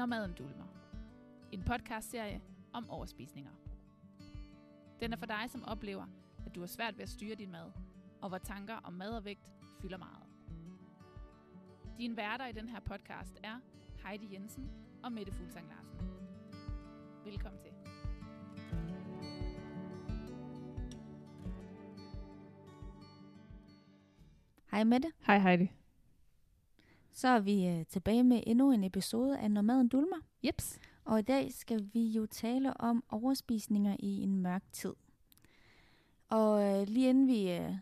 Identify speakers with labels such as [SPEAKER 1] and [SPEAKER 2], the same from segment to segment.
[SPEAKER 1] Når maden dulmer. En podcastserie om overspisninger. Den er for dig, som oplever, at du har svært ved at styre din mad, og hvor tanker om mad og vægt fylder meget. Din værter i den her podcast er Heidi Jensen og Mette Fuglsang Larsen. Velkommen til.
[SPEAKER 2] Hej Mette.
[SPEAKER 1] Hej Heidi.
[SPEAKER 2] Så er vi øh, tilbage med endnu en episode af Når maden dulmer.
[SPEAKER 1] Jeps.
[SPEAKER 2] Og i dag skal vi jo tale om overspisninger i en mørk tid. Og øh, lige inden vi øh,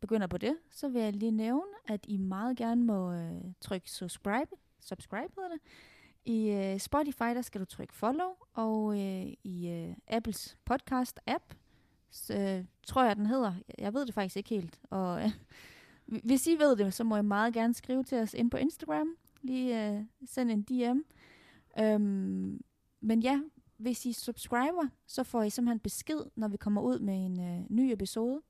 [SPEAKER 2] begynder på det, så vil jeg lige nævne, at I meget gerne må øh, trykke subscribe, subscribe hedder det. I øh, Spotify, der skal du trykke follow, og øh, i øh, Apples podcast app, så, øh, tror jeg den hedder, jeg ved det faktisk ikke helt, og øh, hvis I ved det, så må I meget gerne skrive til os ind på Instagram. Lige øh, send en DM. Øhm, men ja, hvis I subscriber, så får I simpelthen besked, når vi kommer ud med en øh, ny episode.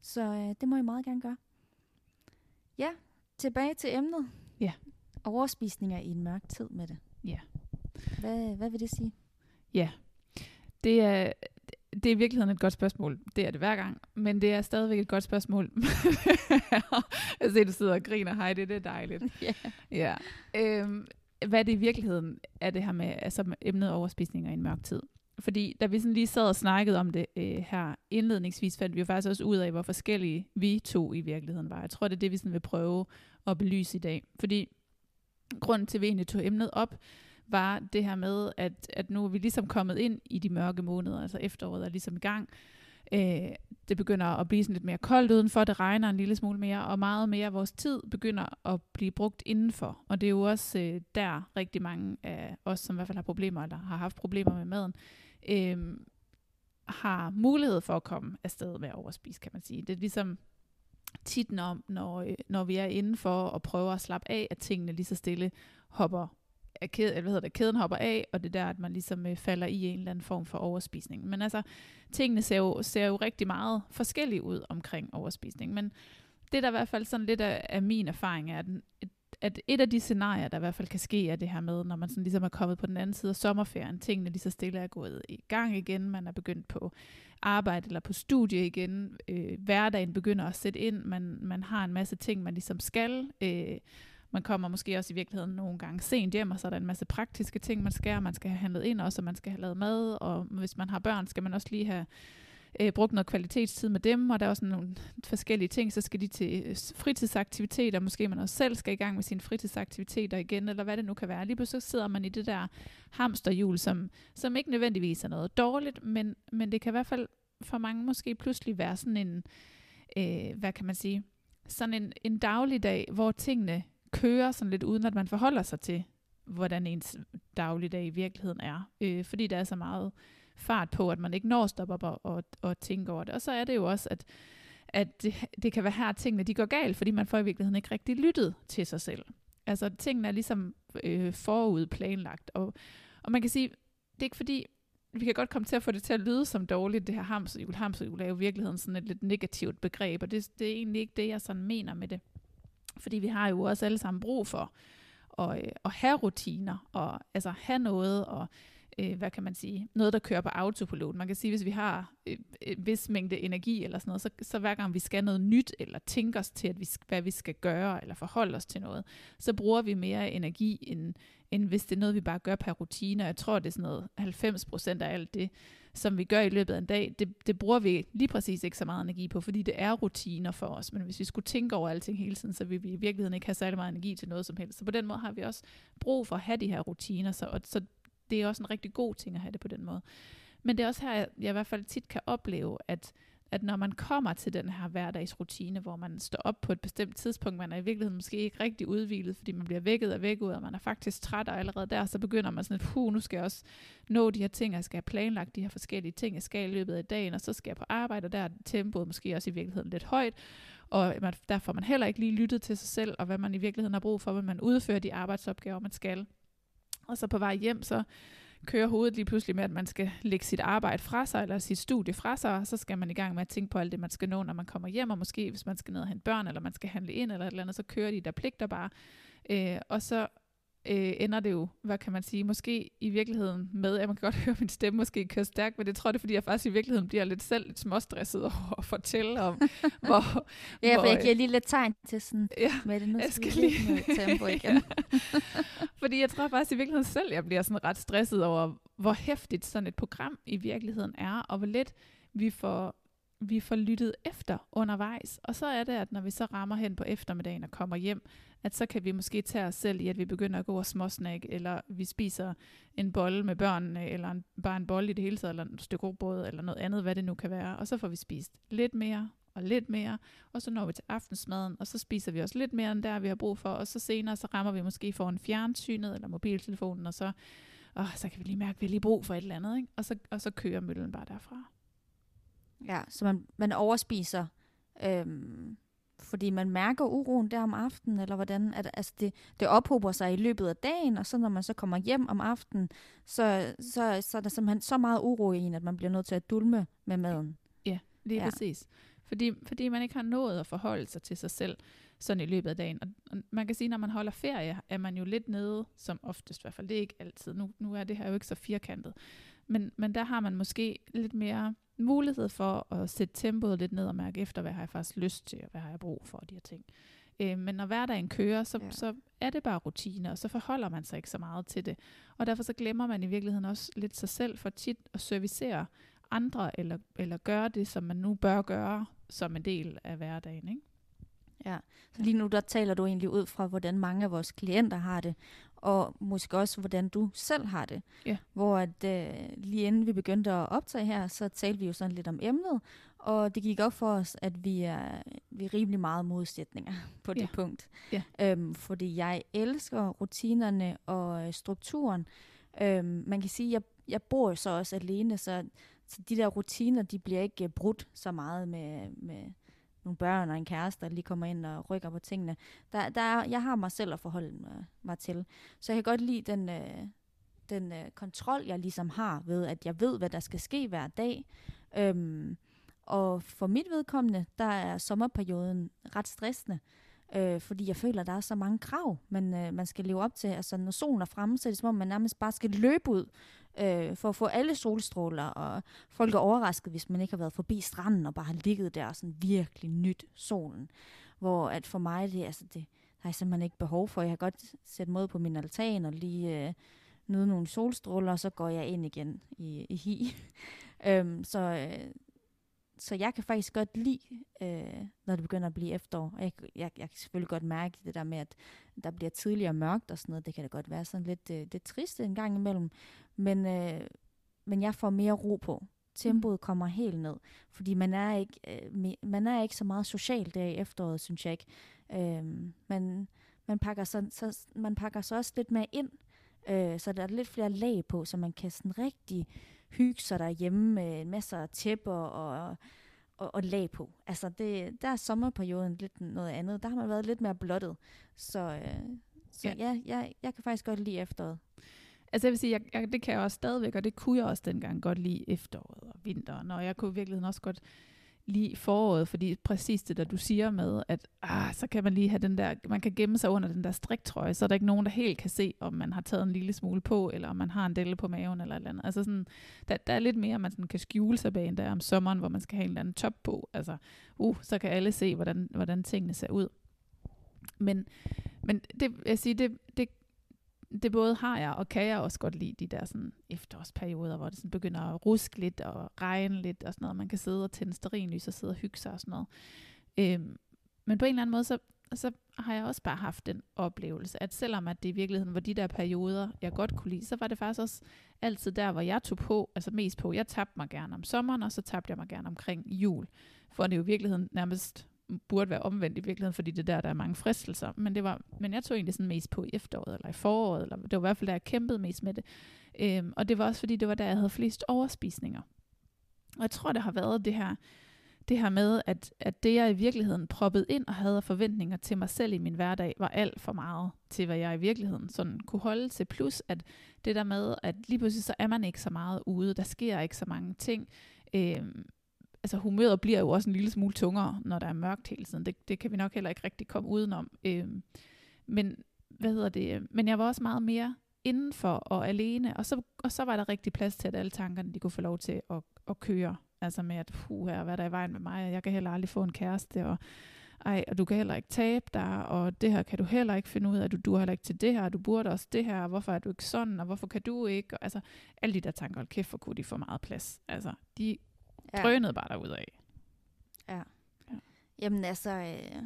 [SPEAKER 2] Så øh, det må I meget gerne gøre. Ja, tilbage til emnet.
[SPEAKER 1] Ja.
[SPEAKER 2] Overspisninger i en mørk tid med det.
[SPEAKER 1] Ja.
[SPEAKER 2] Hvad, hvad vil det sige?
[SPEAKER 1] Ja, det er, det er i virkeligheden et godt spørgsmål. Det er det hver gang, men det er stadigvæk et godt spørgsmål. jeg ser, du sidder og griner, hej, det, det er dejligt.
[SPEAKER 2] Ja.
[SPEAKER 1] ja. Øhm, hvad det i virkeligheden er det her med altså med emnet overspisninger i en mørk tid. Fordi da vi sådan lige sad og snakkede om det øh, her indledningsvis, fandt vi jo faktisk også ud af, hvor forskellige vi to i virkeligheden var. Jeg tror, det er det, vi sådan vil prøve at belyse i dag. Fordi grunden til, at vi egentlig tog emnet op, var det her med, at, at nu er vi ligesom kommet ind i de mørke måneder, altså efteråret er ligesom i gang. Øh, det begynder at blive sådan lidt mere koldt udenfor, det regner en lille smule mere, og meget mere af vores tid begynder at blive brugt indenfor. Og det er jo også øh, der rigtig mange af os, som i hvert fald har problemer, eller har haft problemer med maden, øh, har mulighed for at komme afsted med at overspise, kan man sige. Det er ligesom tit, når, når, øh, når vi er indenfor og prøver at slappe af, at tingene lige så stille hopper at kæden, hvad hedder det, kæden hopper af, og det er der, at man ligesom øh, falder i en eller anden form for overspisning. Men altså, tingene ser jo, ser jo rigtig meget forskellige ud omkring overspisning. Men det, der i hvert fald sådan lidt af, af min erfaring, er, at, at et af de scenarier, der i hvert fald kan ske, er det her med, når man sådan ligesom er kommet på den anden side af sommerferien, tingene lige så stille er gået i gang igen, man er begyndt på arbejde eller på studie igen, øh, hverdagen begynder at sætte ind, man, man har en masse ting, man ligesom skal, øh, man kommer måske også i virkeligheden nogle gange sent hjem, og så er der en masse praktiske ting, man skal. Man skal have handlet ind også, og man skal have lavet mad, og hvis man har børn, skal man også lige have øh, brugt noget kvalitetstid med dem, og der er også nogle forskellige ting, så skal de til øh, fritidsaktiviteter, måske man også selv skal i gang med sine fritidsaktiviteter igen, eller hvad det nu kan være. Lige pludselig sidder man i det der hamsterhjul, som, som ikke nødvendigvis er noget dårligt, men, men det kan i hvert fald for mange måske pludselig være sådan en, øh, hvad kan man sige, sådan en, en dagligdag, hvor tingene kører sådan lidt uden, at man forholder sig til, hvordan ens dagligdag i virkeligheden er. Øh, fordi der er så meget fart på, at man ikke når at stoppe op og, og, og tænke over det. Og så er det jo også, at, at det, det kan være her, at tingene de går galt, fordi man får i virkeligheden ikke rigtig lyttet til sig selv. Altså tingene er ligesom øh, forud planlagt. Og, og man kan sige, det er ikke fordi, vi kan godt komme til at få det til at lyde som dårligt, det her hamsterhjul. Hamsterhjul er jo i virkeligheden sådan et lidt negativt begreb, og det, det er egentlig ikke det, jeg sådan mener med det. Fordi vi har jo også alle sammen brug for at, øh, at have rutiner, og altså have noget, og øh, hvad kan man sige, noget, der kører på autopilot. Man kan sige, hvis vi har øh, en vis mængde energi eller sådan noget, så, så hver gang vi skal noget nyt, eller tænker os til, at vi, hvad vi skal gøre, eller forholde os til noget, så bruger vi mere energi, end, end hvis det er noget, vi bare gør per rutine. Jeg tror, det er sådan noget 90 procent af alt det, som vi gør i løbet af en dag, det, det bruger vi lige præcis ikke så meget energi på, fordi det er rutiner for os. Men hvis vi skulle tænke over alting hele tiden, så ville vi i virkeligheden ikke have særlig meget energi til noget som helst. Så på den måde har vi også brug for at have de her rutiner, så, og, så det er også en rigtig god ting at have det på den måde. Men det er også her, jeg, jeg i hvert fald tit kan opleve, at at når man kommer til den her hverdagsrutine, hvor man står op på et bestemt tidspunkt, man er i virkeligheden måske ikke rigtig udvilet, fordi man bliver vækket og vækket, og man er faktisk træt, og allerede der, så begynder man sådan et, puh, nu skal jeg også nå de her ting, jeg skal have planlagt de her forskellige ting, jeg skal i løbet af dagen, og så skal jeg på arbejde, og der er tempoet måske også i virkeligheden lidt højt, og man, der får man heller ikke lige lyttet til sig selv, og hvad man i virkeligheden har brug for, hvad man udfører de arbejdsopgaver, man skal. Og så på vej hjem, så kører hovedet lige pludselig med, at man skal lægge sit arbejde fra sig, eller sit studie fra sig, og så skal man i gang med at tænke på alt det, man skal nå, når man kommer hjem, og måske hvis man skal ned og hente børn, eller man skal handle ind, eller et eller andet, så kører de der pligter bare. Øh, og så øh, ender det jo, hvad kan man sige, måske i virkeligheden med, at man kan godt høre min stemme måske køre stærkt, men det tror jeg, det fordi jeg faktisk i virkeligheden bliver lidt selv lidt småstresset over at fortælle om, hvor...
[SPEAKER 2] ja,
[SPEAKER 1] hvor,
[SPEAKER 2] for jeg giver lige lidt tegn til sådan,
[SPEAKER 1] ja,
[SPEAKER 2] med det nu
[SPEAKER 1] jeg
[SPEAKER 2] skal lige- med tempo igen.
[SPEAKER 1] Fordi jeg tror faktisk i virkeligheden selv, jeg bliver sådan ret stresset over, hvor hæftigt sådan et program i virkeligheden er, og hvor lidt vi får, vi får lyttet efter undervejs. Og så er det, at når vi så rammer hen på eftermiddagen og kommer hjem, at så kan vi måske tage os selv i, at vi begynder at gå og småsnakke, eller vi spiser en bolle med børnene, eller en, bare en bolle i det hele taget, eller et stykke råbrød, eller noget andet, hvad det nu kan være. Og så får vi spist lidt mere, og lidt mere, og så når vi til aftensmaden, og så spiser vi også lidt mere end der, vi har brug for, og så senere, så rammer vi måske for en fjernsynet eller mobiltelefonen, og så, åh, så kan vi lige mærke, at vi har lige brug for et eller andet, ikke? Og, så, og så kører møllen bare derfra.
[SPEAKER 2] Ja, så man, man overspiser, øhm, fordi man mærker uroen der om aftenen, eller hvordan? At, altså det, det ophober sig i løbet af dagen, og så når man så kommer hjem om aftenen, så, så, så er der simpelthen så meget uro i en, at man bliver nødt til at dulme med maden.
[SPEAKER 1] Lige
[SPEAKER 2] Ja.
[SPEAKER 1] ja. præcis. Fordi, fordi man ikke har nået at forholde sig til sig selv sådan i løbet af dagen. Og, og man kan sige, når man holder ferie, er man jo lidt nede, som oftest i hvert fald. Det er ikke altid. Nu, nu er det her jo ikke så firkantet. Men, men der har man måske lidt mere mulighed for at sætte tempoet lidt ned og mærke efter, hvad har jeg faktisk lyst til, og hvad har jeg brug for, de her ting. Øh, men når hverdagen kører, så,
[SPEAKER 2] Ja.
[SPEAKER 1] ja. så er det bare rutine, og så forholder man sig ikke så meget til det. Og derfor så glemmer man i virkeligheden også lidt sig selv for tit at servicere andre, eller, eller gøre det, som man nu bør gøre, som en del af hverdagen. Ikke?
[SPEAKER 2] Ja. Så lige nu der taler du egentlig ud fra, hvordan mange af vores klienter har det, og måske også, hvordan du selv har det.
[SPEAKER 1] Ja.
[SPEAKER 2] Hvor at, øh, lige inden vi begyndte at optage her, så talte vi jo sådan lidt om emnet, og det gik op for os, at vi er, vi er rimelig meget modsætninger på det
[SPEAKER 1] Ja.
[SPEAKER 2] punkt.
[SPEAKER 1] Ja.
[SPEAKER 2] Øhm, fordi jeg elsker rutinerne og øh, strukturen. Øhm, man kan sige, at jeg, jeg bor så også alene, så, så de der rutiner, de bliver ikke øh, brudt så meget med, med nogle børn og en kæreste, der lige kommer ind og rykker på tingene. Der, der er, jeg har mig selv at forholde mig, mig til. Så jeg kan godt lide den, øh, den øh, kontrol, jeg ligesom har ved, at jeg ved, hvad der skal ske hver dag. Øhm, og for mit vedkommende, der er sommerperioden ret stressende, øh, fordi jeg føler, at der er så mange krav, man, øh, man skal leve op til. Altså, når solen er fremme, så er det som om, man nærmest bare skal løbe ud øh, for at få alle solstråler, og folk er overrasket, hvis man ikke har været forbi stranden og bare har ligget der og sådan virkelig nyt solen. Hvor at for mig, det, altså det, har jeg simpelthen ikke behov for. Jeg har godt sætte mod på min altan og lige øh, nyde nogle solstråler, og så går jeg ind igen i, i hi. øhm, så, øh, så jeg kan faktisk godt lide, øh, når det begynder at blive efterår. Og jeg, jeg, jeg kan selvfølgelig godt mærke det der med, at der bliver tidligere mørkt og sådan noget. Det kan da godt være sådan lidt, øh, lidt trist en gang imellem. Men, øh, men jeg får mere ro på. Tempoet kommer helt ned. Fordi man er ikke, øh, man er ikke så meget social der i efteråret, synes jeg ikke. Øh, man, man, pakker så, så, man pakker så også lidt mere ind. Øh, så der er lidt flere lag på, så man kan sådan rigtig hygge sig derhjemme med en masse tæpper og, og, og lag på. Altså, det, der er sommerperioden lidt noget andet. Der har man været lidt mere blottet. Så, øh, så ja,
[SPEAKER 1] Ja.
[SPEAKER 2] ja jeg, jeg kan faktisk godt lide efteråret.
[SPEAKER 1] Altså jeg vil sige, jeg, jeg, det kan jeg også stadigvæk, og det kunne jeg også dengang godt lide efteråret og vinteren, og jeg kunne i virkeligheden også godt lide foråret, fordi præcis det der du siger med, at ah, så kan man lige have den der, man kan gemme sig under den der striktrøje, så er der ikke nogen, der helt kan se, om man har taget en lille smule på, eller om man har en delle på maven, eller et eller andet. Altså sådan, der, der er lidt mere, man sådan kan skjule sig bag, end der om sommeren, hvor man skal have en eller anden top på. Altså, uh, så kan alle se, hvordan, hvordan tingene ser ud. Men, men det, jeg siger, det, det det både har jeg, og kan jeg også godt lide de der sådan efterårsperioder, hvor det sådan begynder at ruske lidt og regne lidt og sådan noget. Man kan sidde og tænde sterinlys og sidde og hygge sig og sådan noget. Øhm, men på en eller anden måde, så, så har jeg også bare haft den oplevelse, at selvom at det i virkeligheden var de der perioder, jeg godt kunne lide, så var det faktisk også altid der, hvor jeg tog på, altså mest på. Jeg tabte mig gerne om sommeren, og så tabte jeg mig gerne omkring jul. For det er jo i virkeligheden nærmest burde være omvendt i virkeligheden, fordi det er der, der er mange fristelser. Men, det var, men jeg tog egentlig sådan mest på i efteråret, eller i foråret, eller det var i hvert fald der, jeg kæmpede mest med det. Øhm, og det var også, fordi det var der, jeg havde flest overspisninger. Og jeg tror, det har været det her, det her med, at, at det, jeg i virkeligheden proppede ind og havde forventninger til mig selv i min hverdag, var alt for meget til, hvad jeg i virkeligheden sådan kunne holde til. Plus, at det der med, at lige pludselig så er man ikke så meget ude, der sker ikke så mange ting. Øhm, altså humøret bliver jo også en lille smule tungere, når der er mørkt hele tiden. Det, det kan vi nok heller ikke rigtig komme udenom. Øhm, men, hvad hedder det, øhm, men jeg var også meget mere indenfor og alene, og så, og så var der rigtig plads til, at alle tankerne, de kunne få lov til at, at køre. Altså med, at puh, her, hvad der er i vejen med mig, og jeg kan heller aldrig få en kæreste, og ej, og du kan heller ikke tabe dig, og det her kan du heller ikke finde ud af, du du heller ikke til det her, du burde også det her, og hvorfor er du ikke sådan, og hvorfor kan du ikke, og, altså alle de der tanker, hold kæft, for kunne de få meget plads. Altså, de ja. drønede bare derud af.
[SPEAKER 2] Ja. ja. Jamen altså, øh,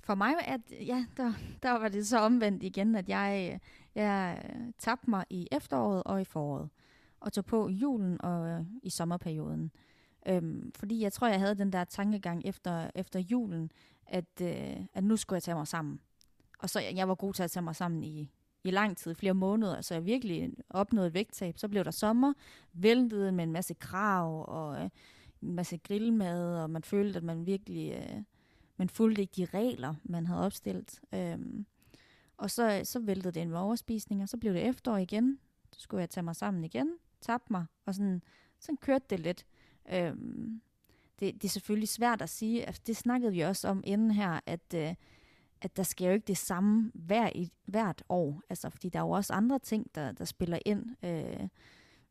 [SPEAKER 2] for mig, at, ja, der, der var det så omvendt igen, at jeg, jeg tabte mig i efteråret og i foråret, og tog på julen og øh, i sommerperioden. Øhm, fordi jeg tror, jeg havde den der tankegang efter, efter julen, at, øh, at nu skulle jeg tage mig sammen. Og så jeg var god til at tage mig sammen i, i lang tid, flere måneder, så jeg virkelig opnåede vægttab. Så blev der sommer, væltede med en masse krav og øh, en masse grillmad, og man følte, at man virkelig øh, man fulgte ikke de regler, man havde opstillet. Øhm, og så, øh, så væltede det en med overspisning, og så blev det efterår igen. Så skulle jeg tage mig sammen igen, tabe mig, og sådan, sådan kørte det lidt. Øhm, det, det er selvfølgelig svært at sige, altså det snakkede vi også om inden her, at, øh, at der sker jo ikke det samme hver i, hvert år, altså fordi der er jo også andre ting, der, der spiller ind, øh,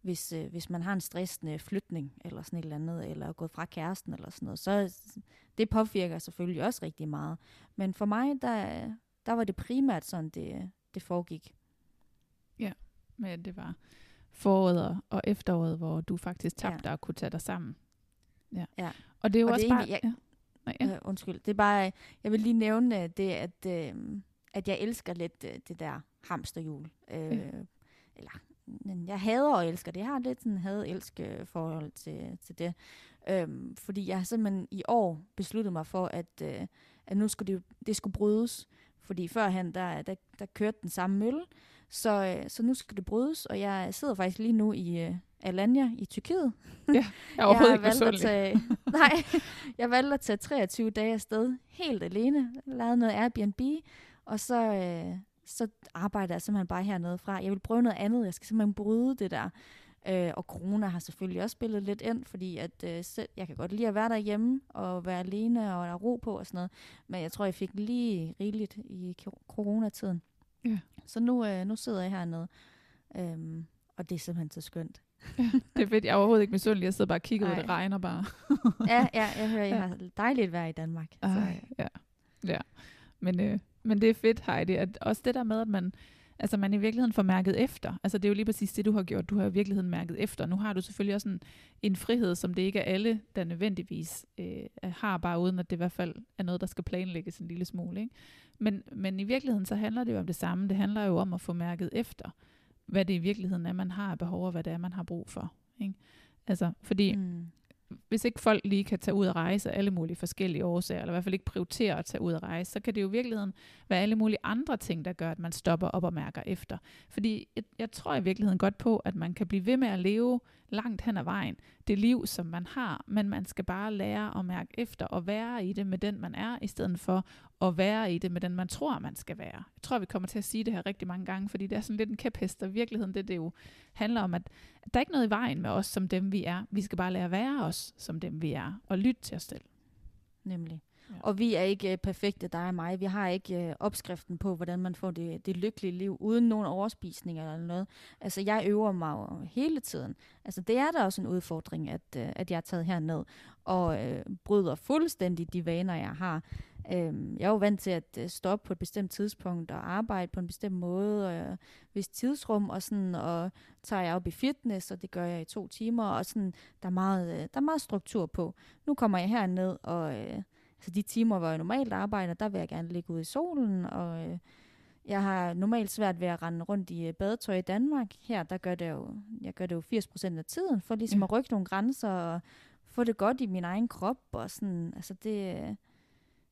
[SPEAKER 2] hvis, øh, hvis man har en stressende flytning, eller sådan et eller andet, eller er gået fra kæresten, eller sådan noget, så det påvirker selvfølgelig også rigtig meget. Men for mig, der, der var det primært sådan, det, det foregik.
[SPEAKER 1] Ja, men det var foråret og efteråret, hvor du faktisk tabte ja. og kunne tage dig sammen. Ja. ja. Og det er jo og også bare... Jeg, ja.
[SPEAKER 2] Nej, ja. Øh, undskyld. Det er bare, jeg vil lige nævne øh, det, at, øh, at jeg elsker lidt øh, det der hamsterhjul. Øh, ja. Eller, jeg hader og elsker det. Jeg har lidt sådan had-elsk forhold til, til det. Øhm, fordi jeg har simpelthen i år besluttet mig for, at, øh, at nu skulle det, det skulle brydes. Fordi førhen, der, der, der kørte den samme mølle. Så, øh, så nu skal det brydes, og jeg sidder faktisk lige nu i øh, Alanya i Tyrkiet.
[SPEAKER 1] Ja, jeg er overhovedet jeg ikke at tage,
[SPEAKER 2] Nej, jeg valgte at tage 23 dage afsted helt alene. Lavede noget Airbnb, og så, øh, så arbejder jeg simpelthen bare hernede fra. Jeg vil prøve noget andet. Jeg skal simpelthen bryde det der. Øh, og corona har selvfølgelig også spillet lidt ind, fordi at, øh, selv, jeg kan godt lide at være derhjemme og være alene og der ro på og sådan noget. Men jeg tror, jeg fik lige rigeligt i coronatiden. Ja. Så nu, øh, nu sidder jeg hernede, øhm, og det er simpelthen så skønt.
[SPEAKER 1] ja, det er fedt. Jeg er overhovedet ikke misundelig. Jeg sidder bare og kigger ud, og det regner bare.
[SPEAKER 2] ja, ja, jeg hører, jeg har dejligt vejr i Danmark.
[SPEAKER 1] Ej, så. Ja, ja. Men, øh, men det er fedt, Heidi, at også det der med, at man, altså man i virkeligheden får mærket efter. Altså det er jo lige præcis det, du har gjort. Du har i virkeligheden mærket efter. Nu har du selvfølgelig også en, en frihed, som det ikke er alle, der nødvendigvis øh, har, bare uden at det i hvert fald er noget, der skal planlægges en lille smule. Ikke? Men, men i virkeligheden så handler det jo om det samme. Det handler jo om at få mærket efter, hvad det i virkeligheden er, man har behov, og hvad det er, man har brug for. Ikke? Altså, fordi mm hvis ikke folk lige kan tage ud og rejse af alle mulige forskellige årsager, eller i hvert fald ikke prioritere at tage ud og rejse, så kan det jo i virkeligheden være alle mulige andre ting, der gør, at man stopper op og mærker efter. Fordi jeg, jeg tror i virkeligheden godt på, at man kan blive ved med at leve langt hen ad vejen, det liv, som man har, men man skal bare lære at mærke efter og være i det med den, man er, i stedet for at være i det med den, man tror, man skal være. Jeg tror, vi kommer til at sige det her rigtig mange gange, fordi det er sådan lidt en kæphest, og virkeligheden det, det jo handler om, at, der er ikke noget i vejen med os som dem, vi er. Vi skal bare lære at være os som dem, vi er, og lytte til os selv.
[SPEAKER 2] Nemlig. Ja. Og vi er ikke øh, perfekte, dig og mig. Vi har ikke øh, opskriften på, hvordan man får det, det lykkelige liv, uden nogen overspisning eller noget. Altså, jeg øver mig jo hele tiden. Altså, det er da også en udfordring, at, øh, at jeg er taget herned og øh, bryder fuldstændig de vaner, jeg har. Øh, jeg er jo vant til at øh, stoppe på et bestemt tidspunkt og arbejde på en bestemt måde, og øh, hvis tidsrum, og sådan, og tager jeg op i fitness, og det gør jeg i to timer, og sådan, der er meget, øh, der er meget struktur på. Nu kommer jeg herned, og Øh, så de timer, hvor jeg normalt arbejder, der vil jeg gerne ligge ude i solen, og øh, jeg har normalt svært ved at rende rundt i øh, badetøj i Danmark. Her, der gør det jo, jeg gør det jo 80% af tiden, for ligesom ja. at rykke nogle grænser, og få det godt i min egen krop, og sådan, altså det... Øh,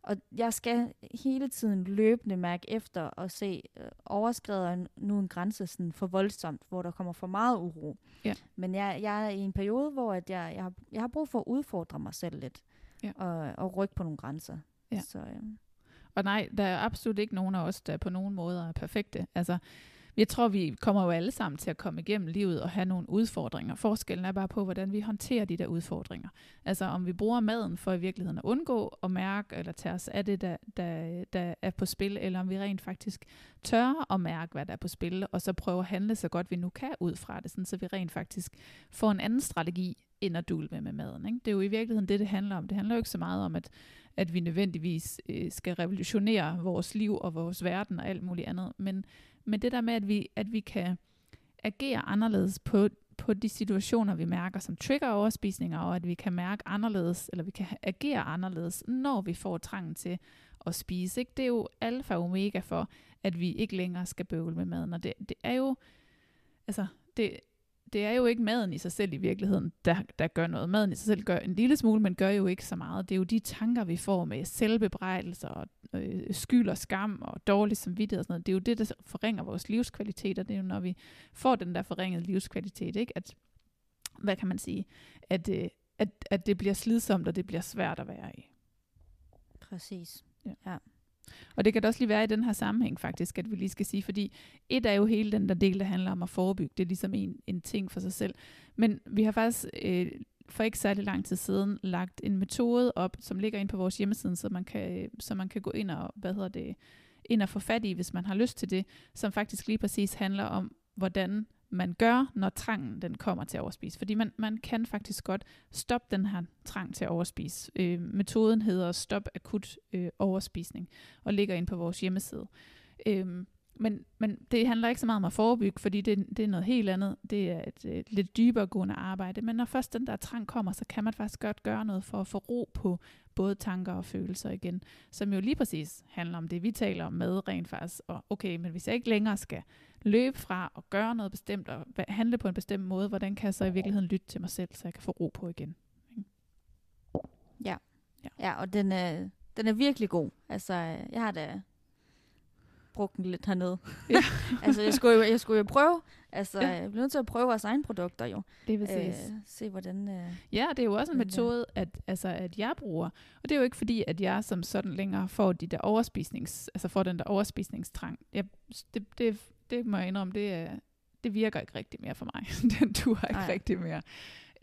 [SPEAKER 2] og jeg skal hele tiden løbende mærke efter og se, øh, overskrider nu en grænse sådan for voldsomt, hvor der kommer for meget uro. Ja. Men jeg, jeg er i en periode, hvor at jeg, jeg, har, jeg har brug for at udfordre mig selv lidt ja. og, og rykke på nogle grænser. Ja. Så, ja.
[SPEAKER 1] Og nej, der er absolut ikke nogen af os, der på nogen måde er perfekte. Altså, jeg tror, vi kommer jo alle sammen til at komme igennem livet og have nogle udfordringer. Forskellen er bare på, hvordan vi håndterer de der udfordringer. Altså om vi bruger maden for i virkeligheden at undgå at mærke eller tage os af det, der, der, der er på spil, eller om vi rent faktisk tør at mærke, hvad der er på spil, og så prøve at handle så godt vi nu kan ud fra det, sådan, så vi rent faktisk får en anden strategi end at dule med med maden. Ikke? Det er jo i virkeligheden det, det handler om. Det handler jo ikke så meget om, at, at vi nødvendigvis øh, skal revolutionere vores liv og vores verden og alt muligt andet, men men det der med, at vi, at vi kan agere anderledes på, på de situationer, vi mærker som trigger overspisninger, og at vi kan mærke anderledes, eller vi kan agere anderledes, når vi får trangen til at spise. Ikke? Det er jo alfa og omega for, at vi ikke længere skal bøvle med maden. Og det, det er jo, altså, det, det er jo ikke maden i sig selv i virkeligheden, der, der gør noget. Maden i sig selv gør en lille smule, men gør jo ikke så meget. Det er jo de tanker, vi får med selvbebrejdelse og øh, skyld og skam og dårlig samvittighed og sådan noget. Det er jo det, der forringer vores livskvalitet, og det er jo, når vi får den der forringede livskvalitet, ikke? At, hvad kan man sige? At, øh, at, at det bliver slidsomt, og det bliver svært at være i.
[SPEAKER 2] Præcis. Ja. ja.
[SPEAKER 1] Og det kan da også lige være i den her sammenhæng faktisk, at vi lige skal sige, fordi et er jo hele den der del, der handler om at forebygge. Det er ligesom en, en ting for sig selv. Men vi har faktisk øh, for ikke særlig lang tid siden lagt en metode op, som ligger ind på vores hjemmeside, så man kan, så man kan gå ind og, hvad hedder det, ind og få fat i, hvis man har lyst til det, som faktisk lige præcis handler om, hvordan man gør, når trangen den kommer til at overspise. Fordi man, man kan faktisk godt stoppe den her trang til at overspise. Øh, metoden hedder Stop Akut øh, Overspisning og ligger ind på vores hjemmeside. Øh, men, men det handler ikke så meget om at forebygge, fordi det, det er noget helt andet. Det er et, et lidt dybere gående arbejde. Men når først den der trang kommer, så kan man faktisk godt gøre noget for at få ro på både tanker og følelser igen. Som jo lige præcis handler om det, vi taler om med rent faktisk. Og okay, men hvis jeg ikke længere skal løbe fra og gøre noget bestemt og handle på en bestemt måde, hvordan kan jeg så i virkeligheden lytte til mig selv, så jeg kan få ro på igen?
[SPEAKER 2] Ja, ja, ja og den er, den er virkelig god. Altså, jeg har da brugt den lidt hernede. Ja. altså, jeg skulle, jo, jeg skulle jo prøve. Altså, ja. jeg bliver nødt til at prøve vores egne produkter jo.
[SPEAKER 1] Det vil. Øh,
[SPEAKER 2] se, hvordan... Øh,
[SPEAKER 1] ja, det er jo også en metode, at, altså, at jeg bruger. Og det er jo ikke fordi, at jeg som sådan længere får de der overspisnings... Altså får den der overspisningstrang. Jeg, det, det, det må jeg indrømme, det, er, det virker ikke rigtig mere for mig. den duer ikke Ej. rigtig mere.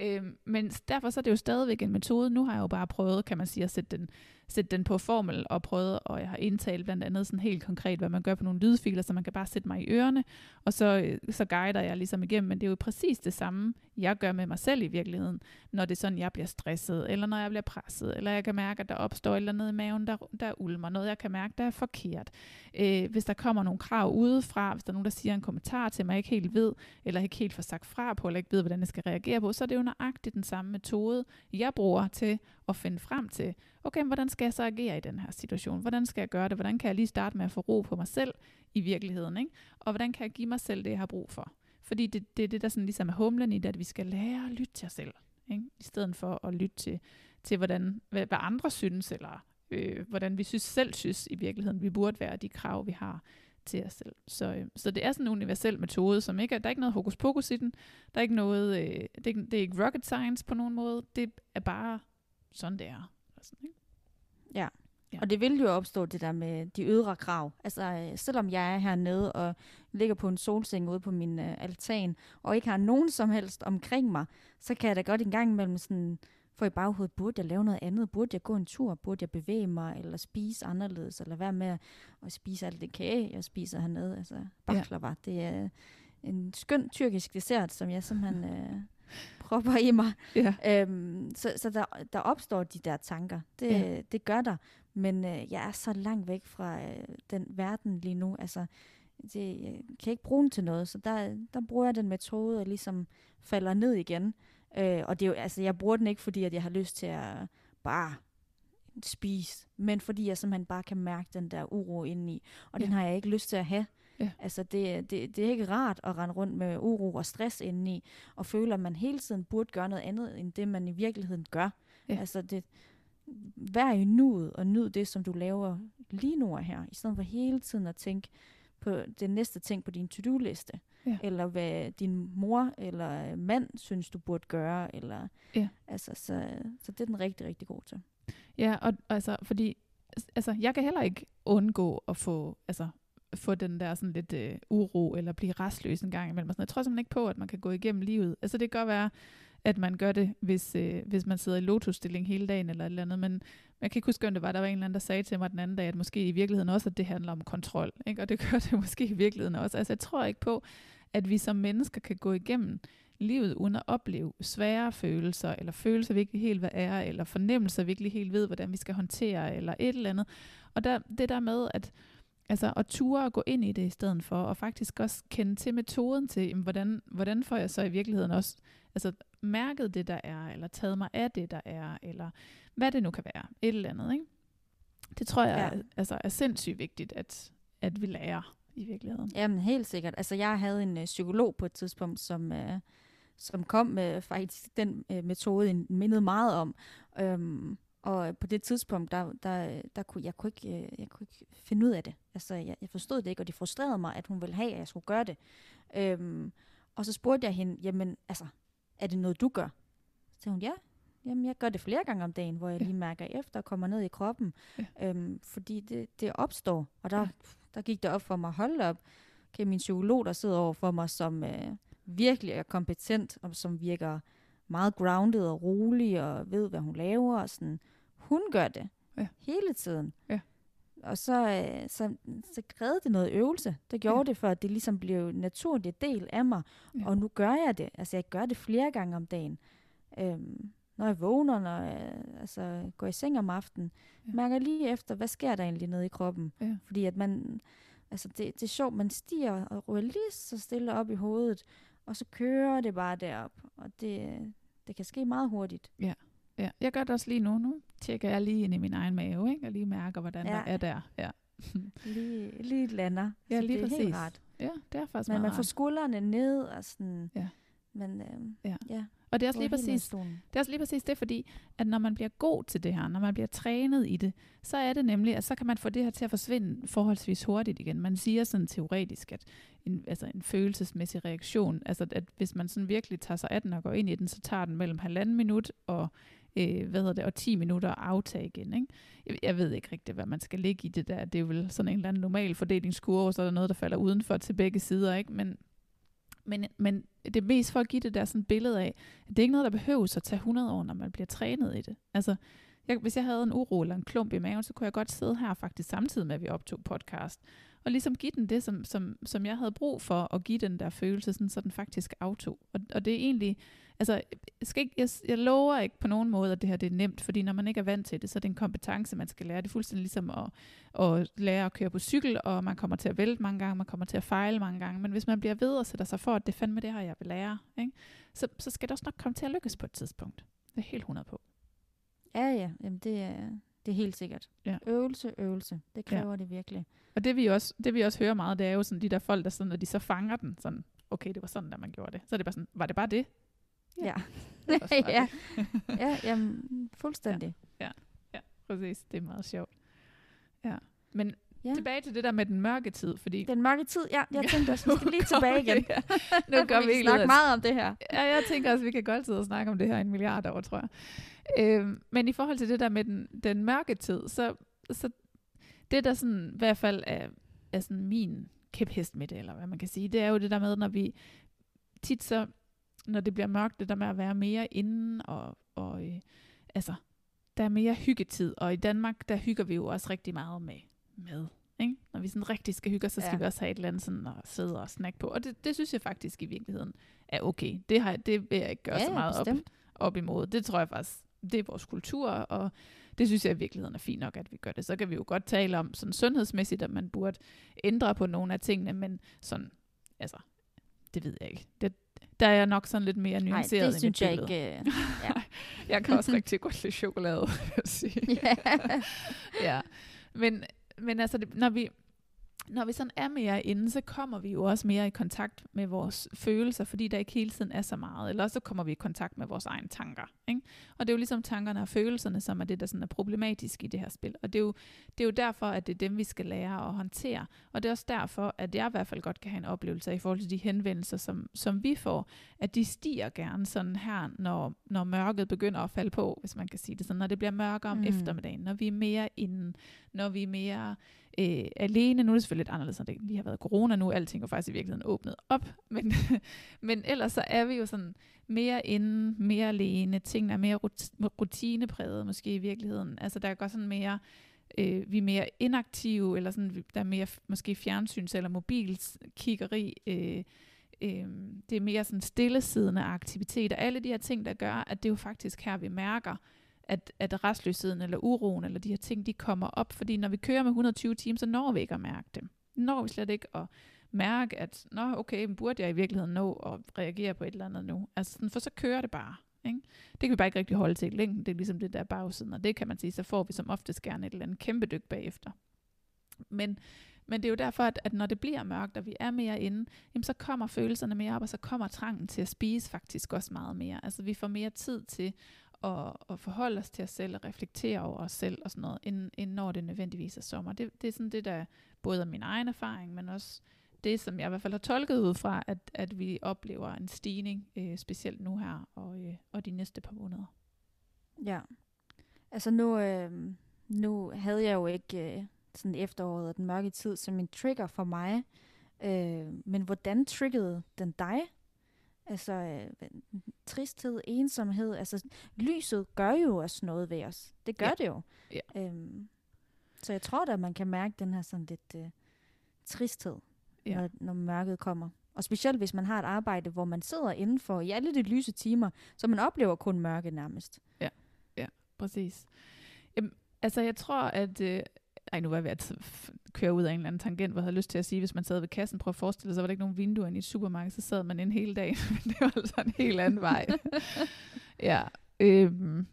[SPEAKER 1] Øhm, men derfor så er det jo stadigvæk en metode. Nu har jeg jo bare prøvet, kan man sige, at sætte den sætte den på formel og prøvet, og jeg har indtalt blandt andet sådan helt konkret, hvad man gør på nogle lydfiler, så man kan bare sætte mig i ørerne, og så, øh, så guider jeg ligesom igennem, men det er jo præcis det samme, jeg gør med mig selv i virkeligheden, når det er sådan, jeg bliver stresset, eller når jeg bliver presset, eller jeg kan mærke, at der opstår et eller andet i maven, der, der ulmer, noget jeg kan mærke, der er forkert. Øh, hvis der kommer nogle krav udefra, hvis der er nogen, der siger en kommentar til mig, jeg ikke helt ved, eller ikke helt får sagt fra på, eller ikke ved, hvordan jeg skal reagere på, så er det jo nøjagtigt den samme metode, jeg bruger til at finde frem til, okay, hvordan skal jeg så agere i den her situation? Hvordan skal jeg gøre det? Hvordan kan jeg lige starte med at få ro på mig selv i virkeligheden? Ikke? Og hvordan kan jeg give mig selv det, jeg har brug for? Fordi det, det er det, der sådan ligesom er humlen i det, at vi skal lære at lytte til os selv. Ikke? I stedet for at lytte til, til hvordan, hvad, hvad andre synes, eller øh, hvordan vi synes, selv synes i virkeligheden, vi burde være de krav, vi har til os selv. Så, øh, så det er sådan en universel metode, som ikke er, der er ikke noget hokus pokus i den. Der er ikke noget, øh, det, er, det er ikke rocket science på nogen måde. Det er bare sådan, det er. Sådan, ikke?
[SPEAKER 2] Ja. ja. Og det vil jo opstå det der med de ydre krav. Altså, øh, selvom jeg er hernede og ligger på en solseng ude på min uh, altan, og ikke har nogen som helst omkring mig, så kan jeg da godt en gang imellem sådan få i baghovedet, burde jeg lave noget andet? Burde jeg gå en tur? Burde jeg bevæge mig? Eller spise anderledes? Eller være med at spise alt det kage, jeg spiser hernede? Altså, baklava, ja. det er en skøn tyrkisk dessert, som jeg simpelthen... Uh, propper i mig. Ja. Øhm, så så der, der opstår de der tanker. Det, ja. det gør der. Men øh, jeg er så langt væk fra øh, den verden lige nu. Altså, det, jeg kan ikke bruge den til noget. Så der, der bruger jeg den metode, og ligesom falder ned igen. Øh, og det er jo, altså, jeg bruger den ikke, fordi at jeg har lyst til at bare spise, men fordi jeg simpelthen bare kan mærke den der uro indeni. Og ja. den har jeg ikke lyst til at have. Ja. Altså, det, det, det er ikke rart at rende rundt med uro og stress indeni, og føle, at man hele tiden burde gøre noget andet, end det man i virkeligheden gør. Ja. Altså, det, vær i nuet, og nyd det, som du laver lige nu og her, i stedet for hele tiden at tænke på det næste ting på din to-do-liste. Ja. Eller hvad din mor eller mand synes, du burde gøre. Eller, ja. altså, så, så det er den rigtig, rigtig god til.
[SPEAKER 1] Ja, og altså, fordi altså, jeg kan heller ikke undgå at få altså, få den der sådan lidt øh, uro, eller blive restløs en gang imellem. Og sådan. Jeg tror simpelthen ikke på, at man kan gå igennem livet. Altså det kan godt være, at man gør det, hvis, øh, hvis man sidder i lotusstilling hele dagen eller et eller andet. Men jeg kan ikke huske, om det var, der var en eller anden, der sagde til mig den anden dag, at måske i virkeligheden også, at det handler om kontrol. Ikke? Og det gør det måske i virkeligheden også. Altså jeg tror ikke på, at vi som mennesker kan gå igennem livet uden at opleve svære følelser, eller følelser, vi ikke helt hvad er, eller fornemmelser, vi ikke helt ved, hvordan vi skal håndtere, eller et eller andet. Og der, det der med, at Altså at ture og gå ind i det i stedet for, og faktisk også kende til metoden til, jamen, hvordan, hvordan får jeg så i virkeligheden også altså, mærket det, der er, eller taget mig af det, der er, eller hvad det nu kan være, et eller andet. Ikke? Det tror jeg ja. er, altså, er sindssygt vigtigt, at, at vi lærer i virkeligheden.
[SPEAKER 2] Jamen helt sikkert. Altså jeg havde en uh, psykolog på et tidspunkt, som, uh, som kom med faktisk den uh, metode, en mindede meget om. Um, og på det tidspunkt, der, der, der kunne jeg kunne ikke, jeg kunne ikke finde ud af det. Altså, jeg, jeg forstod det ikke, og det frustrerede mig, at hun ville have, at jeg skulle gøre det. Um, og så spurgte jeg hende, jamen, altså, er det noget, du gør? Så sagde hun, ja, jamen, jeg gør det flere gange om dagen, hvor jeg ja. lige mærker efter og kommer ned i kroppen. Ja. Um, fordi det, det opstår, og der, ja. der gik det op for mig, hold op, okay, min psykolog, der sidder over for mig, som uh, virkelig er kompetent, og som virker meget grounded og rolig og ved, hvad hun laver. Og sådan. Hun gør det ja. hele tiden. Ja. Og så, øh, så, så krævede det noget øvelse. Det gjorde ja. det, for at det ligesom blev en naturlig del af mig. Ja. Og nu gør jeg det. Altså, jeg gør det flere gange om dagen. Øhm, når jeg vågner, når jeg altså, går i seng om aftenen, ja. mærker lige efter, hvad sker der egentlig nede i kroppen. Ja. Fordi at man, altså det, det er sjovt, man stiger og ryger lige så stille op i hovedet, og så kører det bare derop. Og det, det kan ske meget hurtigt.
[SPEAKER 1] Ja. ja. Jeg gør det også lige nu. Nu tjekker jeg lige ind i min egen mave, ikke? og lige mærker, hvordan ja. der er der. Ja.
[SPEAKER 2] lige, lige lander.
[SPEAKER 1] Ja,
[SPEAKER 2] så
[SPEAKER 1] lige
[SPEAKER 2] det er
[SPEAKER 1] præcis.
[SPEAKER 2] helt rart.
[SPEAKER 1] Ja, det er faktisk
[SPEAKER 2] Men man får skuldrene ned, og sådan...
[SPEAKER 1] Ja.
[SPEAKER 2] Men øhm,
[SPEAKER 1] ja.
[SPEAKER 2] ja.
[SPEAKER 1] Og det er, også lige præcis, det er også lige præcis det, fordi at når man bliver god til det her, når man bliver trænet i det, så er det nemlig, at så kan man få det her til at forsvinde forholdsvis hurtigt igen. Man siger sådan teoretisk, at en, altså en følelsesmæssig reaktion, altså at hvis man sådan virkelig tager sig af den og går ind i den, så tager den mellem halvanden minut og øh, hvad hedder det, og 10 minutter at aftage igen. Ikke? Jeg, jeg ved ikke rigtigt, hvad man skal ligge i det der. Det er vel sådan en eller anden normal fordelingskurve, så er der noget, der falder udenfor til begge sider. Ikke? Men, men, men det er mest for at give det der sådan billede af, at det er ikke noget, der behøves at tage 100 år, når man bliver trænet i det. Altså, jeg, hvis jeg havde en uro eller en klump i maven, så kunne jeg godt sidde her faktisk samtidig med, at vi optog podcast, og ligesom give den det, som, som, som jeg havde brug for, at give den der følelse, sådan, så den faktisk aftog. Og, og det er egentlig, altså, skal ikke, jeg, jeg lover ikke på nogen måde, at det her det er nemt, fordi når man ikke er vant til det, så er det en kompetence, man skal lære. Det er fuldstændig ligesom at, at lære at køre på cykel, og man kommer til at vælte mange gange, man kommer til at fejle mange gange, men hvis man bliver ved og sætter sig for, at det fandme det her, jeg vil lære, ikke? Så, så skal det også nok komme til at lykkes på et tidspunkt. Det er helt 100 på.
[SPEAKER 2] Ja, ja. Jamen, det er, det er helt sikkert. Ja. Øvelse, øvelse. Det kræver ja. det virkelig.
[SPEAKER 1] Og det vi, også, det vi også hører meget, det er jo sådan de der folk, der sådan, når de så fanger den, sådan, okay, det var sådan, der man gjorde det. Så er det bare sådan, var det bare det?
[SPEAKER 2] Ja. Ja, ja. ja jamen, fuldstændig.
[SPEAKER 1] Ja. ja, ja, præcis. Det er meget sjovt. Ja. Men ja. tilbage til det der med den mørke tid, fordi...
[SPEAKER 2] Den mørke tid, ja. Jeg tænkte også, vi skal lige tilbage igen. ja.
[SPEAKER 1] Nu går vi,
[SPEAKER 2] vi snakke meget om det her.
[SPEAKER 1] Ja, jeg tænker også, vi kan godt sidde og snakke om det her en milliard år, tror jeg. Øhm, men i forhold til det der med den, den mørke tid, så, så det der sådan, i hvert fald er, er sådan min kæphest med det, eller hvad man kan sige, det er jo det der med, når vi tit så, når det bliver mørkt, det der med at være mere inden, og, og øh, altså, der er mere hyggetid, og i Danmark, der hygger vi jo også rigtig meget med mad. Ikke? Når vi sådan rigtig skal hygge så skal ja. vi også have et eller andet sådan at sidde og snakke på. Og det, det synes jeg faktisk i virkeligheden er okay. Det, har, det vil jeg ikke gøre ja, så meget op, op imod. Det tror jeg faktisk, det er vores kultur, og det synes jeg i virkeligheden er fint nok, at vi gør det. Så kan vi jo godt tale om sådan sundhedsmæssigt, at man burde ændre på nogle af tingene, men sådan, altså, det ved jeg ikke. Det, der er jeg nok sådan lidt mere nuanceret
[SPEAKER 2] Nej, det synes jeg ikke. Uh,
[SPEAKER 1] ja. jeg kan også rigtig godt lide chokolade, vil jeg sige. Yeah. ja. Men, men altså, det, når vi, når vi sådan er mere inde, så kommer vi jo også mere i kontakt med vores følelser, fordi der ikke hele tiden er så meget. Eller så kommer vi i kontakt med vores egne tanker. Ikke? Og det er jo ligesom tankerne og følelserne, som er det, der sådan er problematisk i det her spil. Og det er, jo, det er jo derfor, at det er dem, vi skal lære at håndtere. Og det er også derfor, at jeg i hvert fald godt kan have en oplevelse i forhold til de henvendelser, som, som vi får, at de stiger gerne sådan her, når, når mørket begynder at falde på, hvis man kan sige det sådan. Når det bliver mørkere om mm. eftermiddagen, når vi er mere inden, når vi er mere øh, alene. Nu er det selvfølgelig lidt anderledes, når det lige har været corona nu. Alting er faktisk i virkeligheden åbnet op. Men, men ellers så er vi jo sådan mere inde, mere alene. Tingene er mere rutinepræget måske i virkeligheden. Altså der er godt sådan mere øh, vi er mere inaktive, eller sådan, der er mere måske fjernsyns- eller mobilkiggeri. Øh, øh, det er mere sådan stillesiddende aktiviteter. Alle de her ting, der gør, at det er jo faktisk her, vi mærker, at, at restløsheden eller uroen eller de her ting, de kommer op. Fordi når vi kører med 120 timer, så når vi ikke at mærke dem. Når vi slet ikke at mærke, at Nå, okay, burde jeg i virkeligheden nå at reagere på et eller andet nu? Altså, sådan, for så kører det bare. Ikke? Det kan vi bare ikke rigtig holde til længden. Det er ligesom det der bagsiden, og det kan man sige, så får vi som oftest gerne et eller andet kæmpe dyk bagefter. Men, men det er jo derfor, at, at når det bliver mørkt, og vi er mere inde, jamen så kommer følelserne mere op, og så kommer trangen til at spise faktisk også meget mere. Altså vi får mere tid til at, at forholde os til os selv, og reflektere over os selv og sådan noget, inden, inden når det nødvendigvis er sommer. Det, det er sådan det, der både er min egen erfaring, men også det, som jeg i hvert fald har tolket ud fra, at, at vi oplever en stigning, øh, specielt nu her og, øh, og de næste par måneder.
[SPEAKER 2] Ja, altså nu, øh, nu havde jeg jo ikke øh, sådan efteråret og den mørke tid som en trigger for mig, øh, men hvordan triggede den dig? Altså øh, tristhed, ensomhed, altså lyset gør jo også noget ved os. Det gør ja. det jo. Ja. Øhm, så jeg tror da, man kan mærke den her sådan lidt øh, tristhed ja. når, når mørket kommer. Og specielt hvis man har et arbejde, hvor man sidder indenfor i alle de lyse timer, så man oplever kun mørke nærmest.
[SPEAKER 1] Ja, ja, præcis. Jamen, altså jeg tror, at... Øh, ej, nu var jeg ved at køre ud af en eller anden tangent, hvor jeg havde lyst til at sige, hvis man sad ved kassen, prøv at forestille sig, så var der ikke nogen vinduer i et supermarked, så sad man en hel dag. det var altså en helt anden vej. ja, øhm,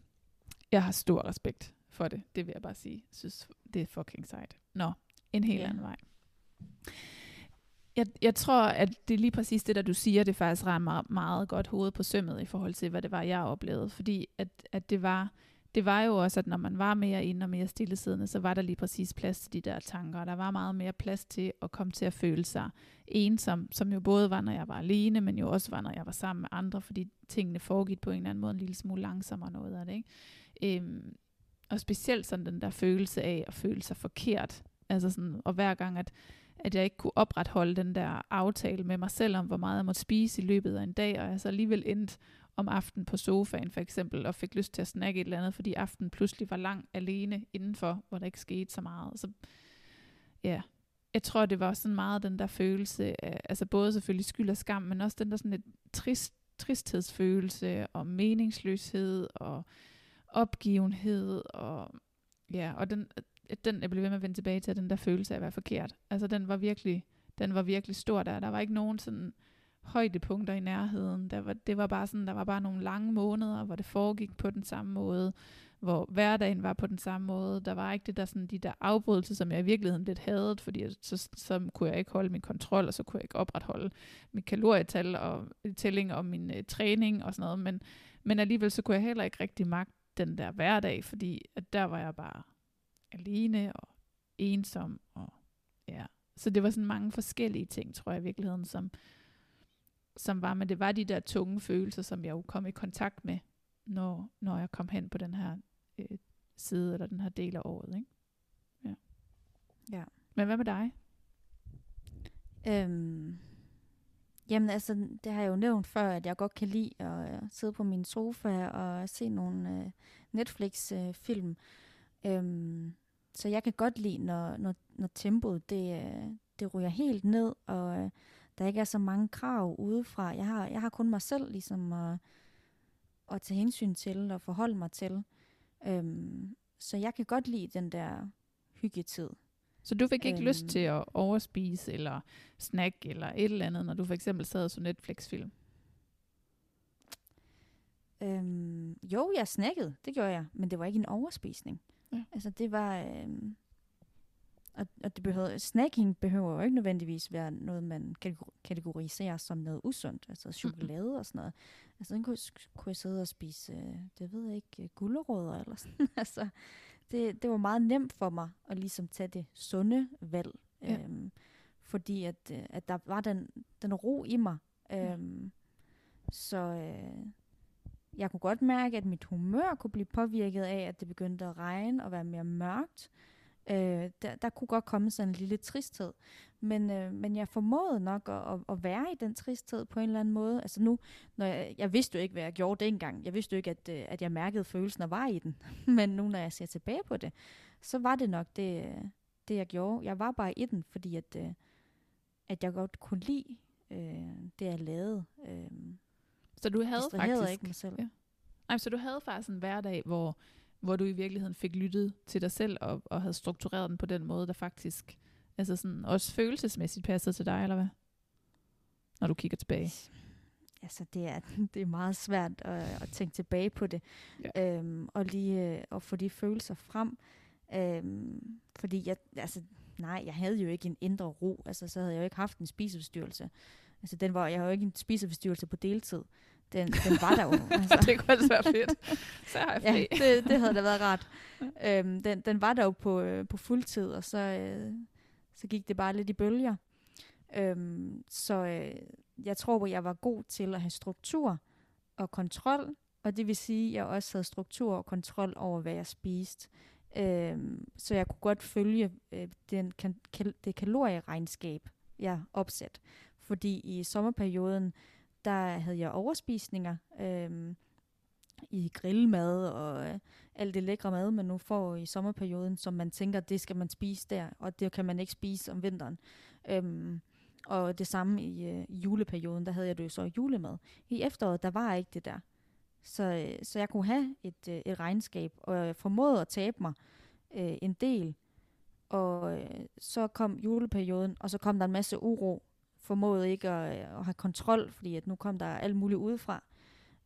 [SPEAKER 1] jeg har stor respekt for det, det vil jeg bare sige. Jeg synes, det er fucking sejt. Nå, en helt ja. anden vej. Jeg, jeg tror, at det er lige præcis det, der du siger, det faktisk rammer meget godt hovedet på sømmet i forhold til, hvad det var, jeg oplevede. Fordi at, at det, var, det var jo også, at når man var mere inde og mere stillesiddende, så var der lige præcis plads til de der tanker. Der var meget mere plads til at komme til at føle sig ensom, som jo både var, når jeg var alene, men jo også var, når jeg var sammen med andre, fordi tingene foregik på en eller anden måde en lille smule langsommere noget af det. Ikke? Øhm, og specielt sådan den der følelse af at føle sig forkert. Altså sådan, og hver gang, at at jeg ikke kunne opretholde den der aftale med mig selv om, hvor meget jeg måtte spise i løbet af en dag, og jeg så alligevel endte om aftenen på sofaen for eksempel, og fik lyst til at snakke et eller andet, fordi aftenen pludselig var lang alene indenfor, hvor der ikke skete så meget. Så ja, jeg tror, det var sådan meget den der følelse af, altså både selvfølgelig skyld og skam, men også den der sådan lidt trist, tristhedsfølelse og meningsløshed og opgivenhed og ja, og den, den, jeg blev ved med at vende tilbage til, den der følelse af at være forkert. Altså den var virkelig, den var virkelig stor der. Der var ikke nogen sådan højdepunkter i nærheden. Der var, det var bare sådan, der var bare nogle lange måneder, hvor det foregik på den samme måde, hvor hverdagen var på den samme måde. Der var ikke det der, sådan, de der afbrydelser, som jeg i virkeligheden lidt havde, fordi så, så kunne jeg ikke holde min kontrol, og så kunne jeg ikke opretholde mit kalorietal og tælling og min øh, træning og sådan noget. Men, men alligevel så kunne jeg heller ikke rigtig magte den der hverdag, fordi at der var jeg bare alene og ensom. Og, ja. Så det var sådan mange forskellige ting, tror jeg i virkeligheden, som, som var, men det var de der tunge følelser, som jeg jo kom i kontakt med, når, når jeg kom hen på den her øh, side, eller den her del af året. Ikke? Ja.
[SPEAKER 2] ja.
[SPEAKER 1] Men hvad med dig?
[SPEAKER 2] Øhm, jamen altså, det har jeg jo nævnt før, at jeg godt kan lide at uh, sidde på min sofa og se nogle uh, Netflix-film. Uh, øhm, så jeg kan godt lide, når, når, når tempoet det, øh, det ryger helt ned, og øh, der ikke er så mange krav udefra. Jeg har, jeg har kun mig selv ligesom at, at tage hensyn til og forholde mig til. Øhm, så jeg kan godt lide den der hyggetid.
[SPEAKER 1] Så du fik ikke øhm, lyst til at overspise eller snack eller et eller andet, når du for eksempel sad og så Netflix-film?
[SPEAKER 2] Øhm, jo, jeg snakkede, det gjorde jeg, men det var ikke en overspisning. Ja. Altså det var... Øh, og, og det behøver, snacking behøver jo ikke nødvendigvis være noget, man kategoriserer som noget usundt. Altså chokolade og sådan noget. Altså den kunne, kunne jeg sidde og spise, øh, det ved jeg ikke, øh, gulerødder eller sådan. altså det, det var meget nemt for mig at ligesom tage det sunde valg. Ja. Øhm, fordi at, øh, at der var den, den ro i mig. Øhm, ja. Så øh, jeg kunne godt mærke, at mit humør kunne blive påvirket af, at det begyndte at regne og være mere mørkt. Øh, der, der kunne godt komme sådan en lille tristhed. Men, øh, men jeg formåede nok at, at, at være i den tristhed på en eller anden måde. Altså nu, når jeg, jeg vidste jo ikke, hvad jeg gjorde dengang. Jeg vidste jo ikke, at, øh, at jeg mærkede følelsen og var i den. men nu, når jeg ser tilbage på det, så var det nok det, det jeg gjorde. Jeg var bare i den, fordi at, øh, at jeg godt kunne lide øh, det, jeg lavede. Øh,
[SPEAKER 1] så du havde faktisk...
[SPEAKER 2] ikke mig selv. Ja.
[SPEAKER 1] Nej, så du havde faktisk en hverdag, hvor, hvor du i virkeligheden fik lyttet til dig selv og, og havde struktureret den på den måde, der faktisk altså sådan, også følelsesmæssigt passede til dig, eller hvad? Når du kigger tilbage.
[SPEAKER 2] Altså, det er, det er meget svært at, at tænke tilbage på det. Ja. Øhm, og lige øh, at få de følelser frem. Øhm, fordi jeg, altså, nej, jeg havde jo ikke en indre ro. Altså, så havde jeg jo ikke haft en spiseforstyrrelse. Altså, den var, jeg havde jo ikke en spiseforstyrrelse på deltid. Den, den var der jo.
[SPEAKER 1] Altså. det kunne altså være fedt. Så har jeg
[SPEAKER 2] fri. Ja, det, det havde da været rart. øhm, den, den var der jo på, øh, på fuldtid, og så, øh, så gik det bare lidt i bølger. Øhm, så øh, jeg tror, at jeg var god til at have struktur og kontrol, og det vil sige, at jeg også havde struktur og kontrol over, hvad jeg spiste. Øhm, så jeg kunne godt følge øh, den, kan, kal- det kalorieregnskab, jeg opsat. Fordi i sommerperioden, der havde jeg overspisninger øh, i grillmad og øh, alt det lækre mad, man nu får i sommerperioden, som man tænker, det skal man spise der, og det kan man ikke spise om vinteren. Øh, og det samme i, øh, juleperioden, der havde jeg det jo så julemad. I efteråret, der var ikke det der. Så, øh, så jeg kunne have et, øh, et regnskab, og jeg formåede at tabe mig øh, en del. Og øh, så kom juleperioden, og så kom der en masse uro. Formåede ikke at, at have kontrol, fordi at nu kom der alt muligt udefra.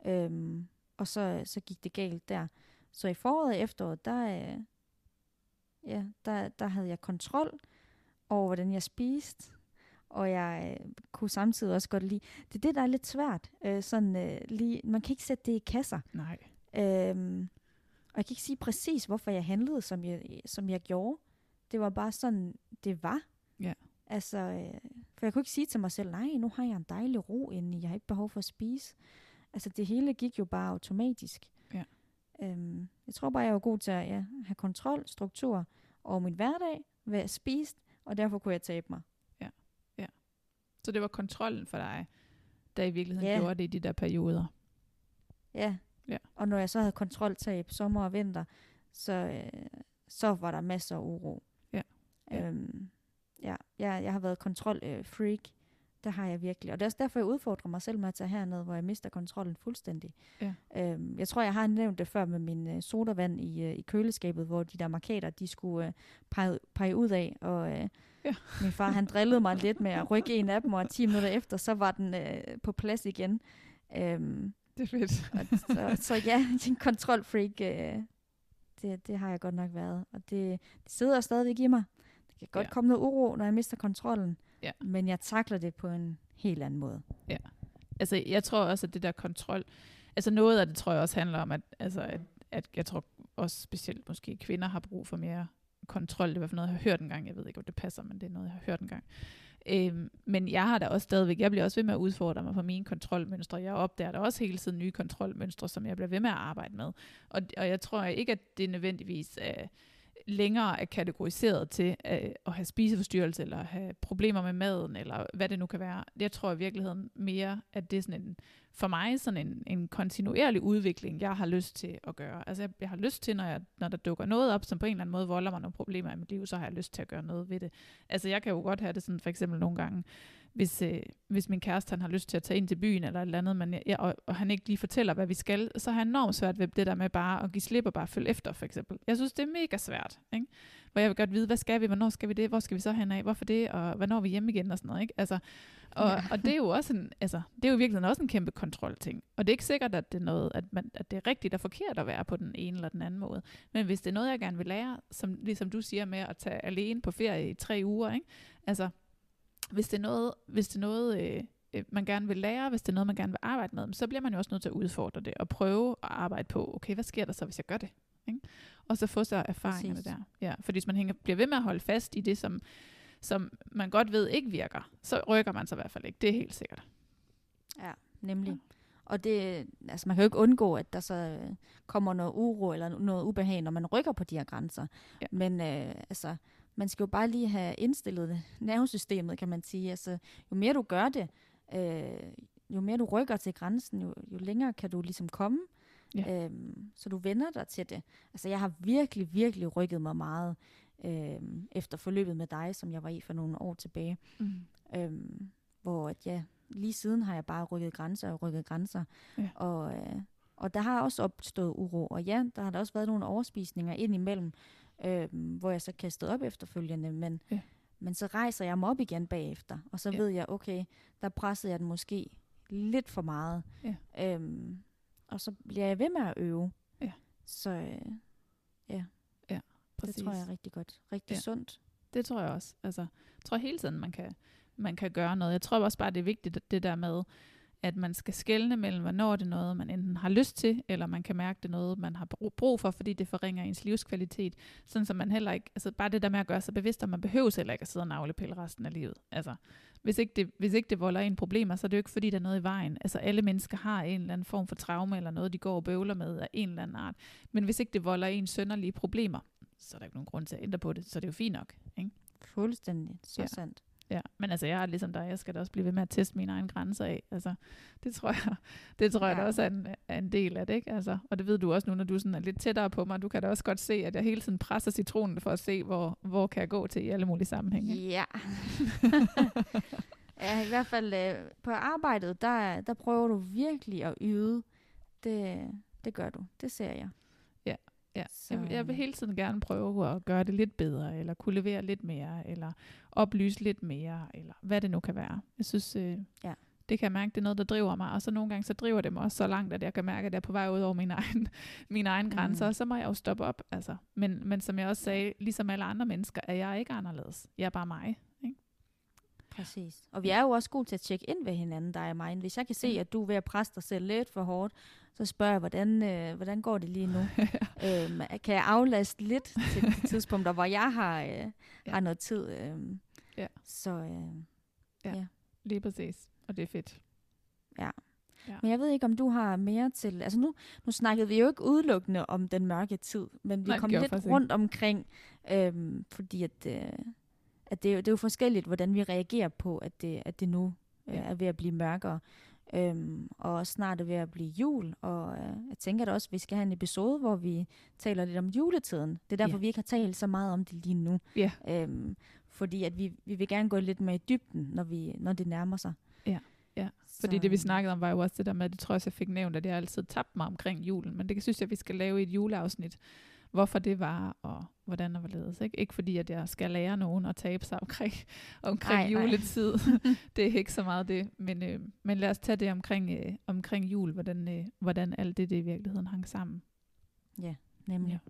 [SPEAKER 2] Øhm, og så, så gik det galt der. Så i foråret og efteråret, der, øh, ja, der, der havde jeg kontrol over, hvordan jeg spiste. Og jeg øh, kunne samtidig også godt lide... Det er det, der er lidt svært. Øh, sådan, øh, lige, man kan ikke sætte det i kasser.
[SPEAKER 1] Nej.
[SPEAKER 2] Øhm, og jeg kan ikke sige præcis, hvorfor jeg handlede, som jeg, som jeg gjorde. Det var bare sådan, det var.
[SPEAKER 1] Ja.
[SPEAKER 2] Altså, øh, for jeg kunne ikke sige til mig selv, nej, nu har jeg en dejlig ro inde jeg har ikke behov for at spise. Altså, det hele gik jo bare automatisk.
[SPEAKER 1] Ja.
[SPEAKER 2] Øhm, jeg tror bare, jeg var god til at ja, have kontrol, struktur over min hverdag, hvad jeg spiste, og derfor kunne jeg tabe mig.
[SPEAKER 1] Ja, ja. Så det var kontrollen for dig, der i virkeligheden ja. gjorde det i de der perioder?
[SPEAKER 2] Ja.
[SPEAKER 1] ja.
[SPEAKER 2] Og når jeg så havde kontroltab sommer og vinter, så, øh, så var der masser af uro.
[SPEAKER 1] Ja.
[SPEAKER 2] ja. Øhm, ja. Jeg, jeg har været kontrol-freak. Øh, det har jeg virkelig. Og det er også derfor, jeg udfordrer mig selv med at tage herned, hvor jeg mister kontrollen fuldstændig.
[SPEAKER 1] Ja.
[SPEAKER 2] Øhm, jeg tror, jeg har nævnt det før med min øh, sodavand i, øh, i køleskabet, hvor de der markader, de skulle øh, pege, pege ud af. Og øh, ja. min far, han drillede mig lidt med at rykke en af dem, og 10 minutter efter, så var den øh, på plads igen. Øhm,
[SPEAKER 1] det er fedt.
[SPEAKER 2] og, så, så ja, en kontrolfreak, øh, det, det har jeg godt nok været. Og det, det sidder stadigvæk i mig. Kan godt ja. komme noget uro, når jeg mister kontrollen.
[SPEAKER 1] Ja.
[SPEAKER 2] Men jeg takler det på en helt anden måde.
[SPEAKER 1] Ja. Altså, jeg tror også, at det der kontrol, altså noget af det tror jeg også handler om, at, altså, at, at jeg tror også specielt måske kvinder har brug for mere kontrol. Det er i hvert fald noget, jeg har hørt en gang. Jeg ved ikke, om det passer, men det er noget, jeg har hørt en gang. Øhm, men jeg har da også stadigvæk, jeg bliver også ved med at udfordre mig på mine kontrolmønstre. Jeg opdager der også hele tiden nye kontrolmønstre, som jeg bliver ved med at arbejde med. Og, og jeg tror ikke, at det nødvendigvis er længere er kategoriseret til øh, at have spiseforstyrrelse, eller have problemer med maden, eller hvad det nu kan være. Jeg tror i virkeligheden mere, at det er sådan en, for mig sådan en, en kontinuerlig udvikling, jeg har lyst til at gøre. Altså jeg, jeg har lyst til, når, jeg, når der dukker noget op, som på en eller anden måde volder mig nogle problemer i mit liv, så har jeg lyst til at gøre noget ved det. Altså jeg kan jo godt have det sådan for eksempel nogle gange, hvis, øh, hvis min kæreste han har lyst til at tage ind til byen eller et eller andet, men jeg, og, og han ikke lige fortæller, hvad vi skal, så har han enormt svært ved det der med bare at give slip og bare følge efter, for eksempel. Jeg synes, det er mega svært, ikke? hvor jeg vil godt vide, hvad skal vi, hvornår skal vi det, hvor skal vi så hen af, hvorfor det, og hvornår er vi hjemme igen og sådan noget. Ikke? Altså, og, ja. og det er jo også en, altså, det er jo virkelig også en kæmpe kontrolting. Og det er ikke sikkert, at det er noget, at, man, at det er rigtigt og forkert at være på den ene eller den anden måde. Men hvis det er noget, jeg gerne vil lære, som, ligesom du siger med at tage alene på ferie i tre uger, ikke? altså hvis det er noget, hvis det er noget øh, øh, man gerne vil lære, hvis det er noget, man gerne vil arbejde med, så bliver man jo også nødt til at udfordre det og prøve at arbejde på, okay, hvad sker der så, hvis jeg gør det? Ikke? Og så få så erfaringerne Præcis. der. Ja, fordi hvis man hænger, bliver ved med at holde fast i det, som, som man godt ved ikke virker, så rykker man sig i hvert fald ikke. Det er helt sikkert.
[SPEAKER 2] Ja, nemlig. Ja. Og det, altså man kan jo ikke undgå, at der så øh, kommer noget uro eller noget ubehag, når man rykker på de her grænser.
[SPEAKER 1] Ja.
[SPEAKER 2] Men øh, altså, man skal jo bare lige have indstillet nervesystemet, kan man sige. Altså, jo mere du gør det, øh, jo mere du rykker til grænsen, jo, jo længere kan du ligesom komme.
[SPEAKER 1] Ja.
[SPEAKER 2] Øhm, så du vender dig til det. Altså, jeg har virkelig, virkelig rykket mig meget øh, efter forløbet med dig, som jeg var i for nogle år tilbage.
[SPEAKER 1] Mm.
[SPEAKER 2] Øhm, hvor at, ja, lige siden har jeg bare rykket grænser og rykket grænser.
[SPEAKER 1] Ja.
[SPEAKER 2] Og, øh, og der har også opstået uro. Og ja, der har der også været nogle overspisninger ind imellem, øh, hvor jeg så kastede op efterfølgende. Men,
[SPEAKER 1] Ja.
[SPEAKER 2] men så rejser jeg mig op igen bagefter. Og så
[SPEAKER 1] Ja.
[SPEAKER 2] ved jeg, okay, der pressede jeg den måske lidt for meget.
[SPEAKER 1] Ja.
[SPEAKER 2] Øhm, og så bliver jeg ved med at øve.
[SPEAKER 1] Ja.
[SPEAKER 2] Så øh,
[SPEAKER 1] Præcis.
[SPEAKER 2] det tror jeg er rigtig godt. Rigtig
[SPEAKER 1] Ja.
[SPEAKER 2] sundt.
[SPEAKER 1] Det tror jeg også. Altså, jeg tror hele tiden, man kan, man kan gøre noget. Jeg tror også bare, det er vigtigt, det der med, at man skal skelne mellem, hvornår det er noget, man enten har lyst til, eller man kan mærke, det er noget, man har brug- for, fordi det forringer ens livskvalitet. Sådan så man heller ikke, altså bare det der med at gøre sig bevidst, at man behøver heller ikke at sidde og navlepille resten af livet. Altså, hvis ikke, det, hvis ikke det volder en problemer, så er det jo ikke, fordi der er noget i vejen. Altså, alle mennesker har en eller anden form for traume, eller noget, de går og bøvler med af en eller anden art. Men hvis ikke det volder en sønderlige problemer, så er der ikke nogen grund til at ændre på det, så det er jo fint nok. Ikke?
[SPEAKER 2] Fuldstændig. Så
[SPEAKER 1] Ja.
[SPEAKER 2] sandt.
[SPEAKER 1] Ja, men altså jeg er ligesom dig, jeg skal da også blive ved med at teste mine egne grænser af. Altså, det tror jeg, det tror jeg
[SPEAKER 2] Ja.
[SPEAKER 1] da også er en, er en del af det, ikke? Altså, og det ved du også nu, når du sådan er lidt tættere på mig. Du kan da også godt se, at jeg hele tiden presser citronen for at se, hvor, hvor kan jeg gå til i alle mulige sammenhænge.
[SPEAKER 2] Ja. ja, i hvert fald øh, på arbejdet, der, der prøver du virkelig at yde. Det, det gør du. Det ser jeg.
[SPEAKER 1] Ja,
[SPEAKER 2] Så,
[SPEAKER 1] jeg, jeg vil hele tiden gerne prøve at gøre det lidt bedre, eller kunne levere lidt mere, eller oplyse lidt mere, eller hvad det nu kan være. Jeg synes, øh,
[SPEAKER 2] Ja.
[SPEAKER 1] det kan jeg mærke, det er noget, der driver mig, og så nogle gange, så driver det mig også så langt, at jeg kan mærke, at jeg er på vej ud over mine egne, mine egne
[SPEAKER 2] Mm.
[SPEAKER 1] grænser, og så må jeg jo stoppe op. Altså. Men, men som jeg også sagde, ligesom alle andre mennesker, er jeg ikke anderledes. Jeg er bare mig.
[SPEAKER 2] Præcis. Og vi er jo også gode til at tjekke ind ved hinanden, dig og mig. Hvis jeg kan se,
[SPEAKER 1] Ja.
[SPEAKER 2] at du er ved at presse dig selv lidt for hårdt, så spørger jeg, hvordan, øh, hvordan går det lige nu? øhm, kan jeg aflaste lidt til de tidspunkter, hvor jeg har, øh, ja. har noget tid? Øh,
[SPEAKER 1] Ja.
[SPEAKER 2] Så øh,
[SPEAKER 1] Lige præcis. Og det er fedt.
[SPEAKER 2] Men jeg ved ikke, om du har mere til... Altså nu, nu snakkede vi jo ikke udelukkende om den mørke tid, men vi
[SPEAKER 1] Nej,
[SPEAKER 2] kom lidt
[SPEAKER 1] ikke.
[SPEAKER 2] rundt omkring, øhm, fordi at, øh, at det, er jo- det er jo forskelligt, hvordan vi reagerer på, at det, at det nu øh, er ved at blive mørkere. Øhm, og snart er ved at blive jul, og øh, jeg tænker da også, at vi skal have en episode, hvor vi taler lidt om juletiden. Det er derfor,
[SPEAKER 1] Ja.
[SPEAKER 2] vi ikke har talt så meget om det lige nu.
[SPEAKER 1] Ja.
[SPEAKER 2] Øhm, fordi at vi, vi vil gerne gå lidt mere i dybden, når, vi, når det nærmer sig.
[SPEAKER 1] Ja, ja. Fordi det vi snakkede om var jo også det der med, det tror jeg jeg fik nævnt, at jeg altid tabt mig omkring julen. Men det synes jeg, vi skal lave i et juleafsnit. Hvorfor det var, og hvordan og hvorledes. Ikke, ikke fordi, at jeg skal lære nogen at tabe sig omkring, omkring
[SPEAKER 2] nej.
[SPEAKER 1] juletid. det er ikke så meget det. Men, øh, men lad os tage det omkring, øh, omkring jul, hvordan, øh, hvordan alt det, det i virkeligheden hang sammen.
[SPEAKER 2] Nemlig.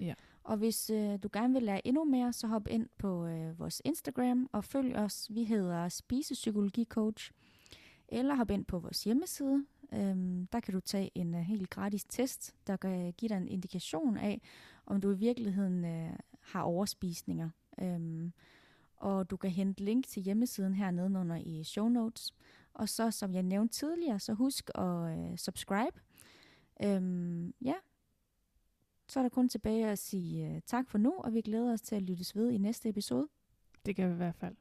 [SPEAKER 1] Ja. Ja.
[SPEAKER 2] Og hvis øh, du gerne vil lære endnu mere, så hop ind på øh, vores Instagram og følg os. Vi hedder Spisepsykologi Coach. Eller hop ind på vores hjemmeside. Øhm, der kan du tage en øh, helt gratis test, der kan give dig en indikation af, om du i virkeligheden øh, har overspisninger. Øhm, og du kan hente link til hjemmesiden hernede under i show notes. Og så, som jeg nævnte tidligere, så husk at øh, subscribe. Øhm, ja, så er der kun tilbage at sige uh, tak for nu, og vi glæder os til at lyttes ved i næste episode.
[SPEAKER 1] Det kan vi i hvert fald.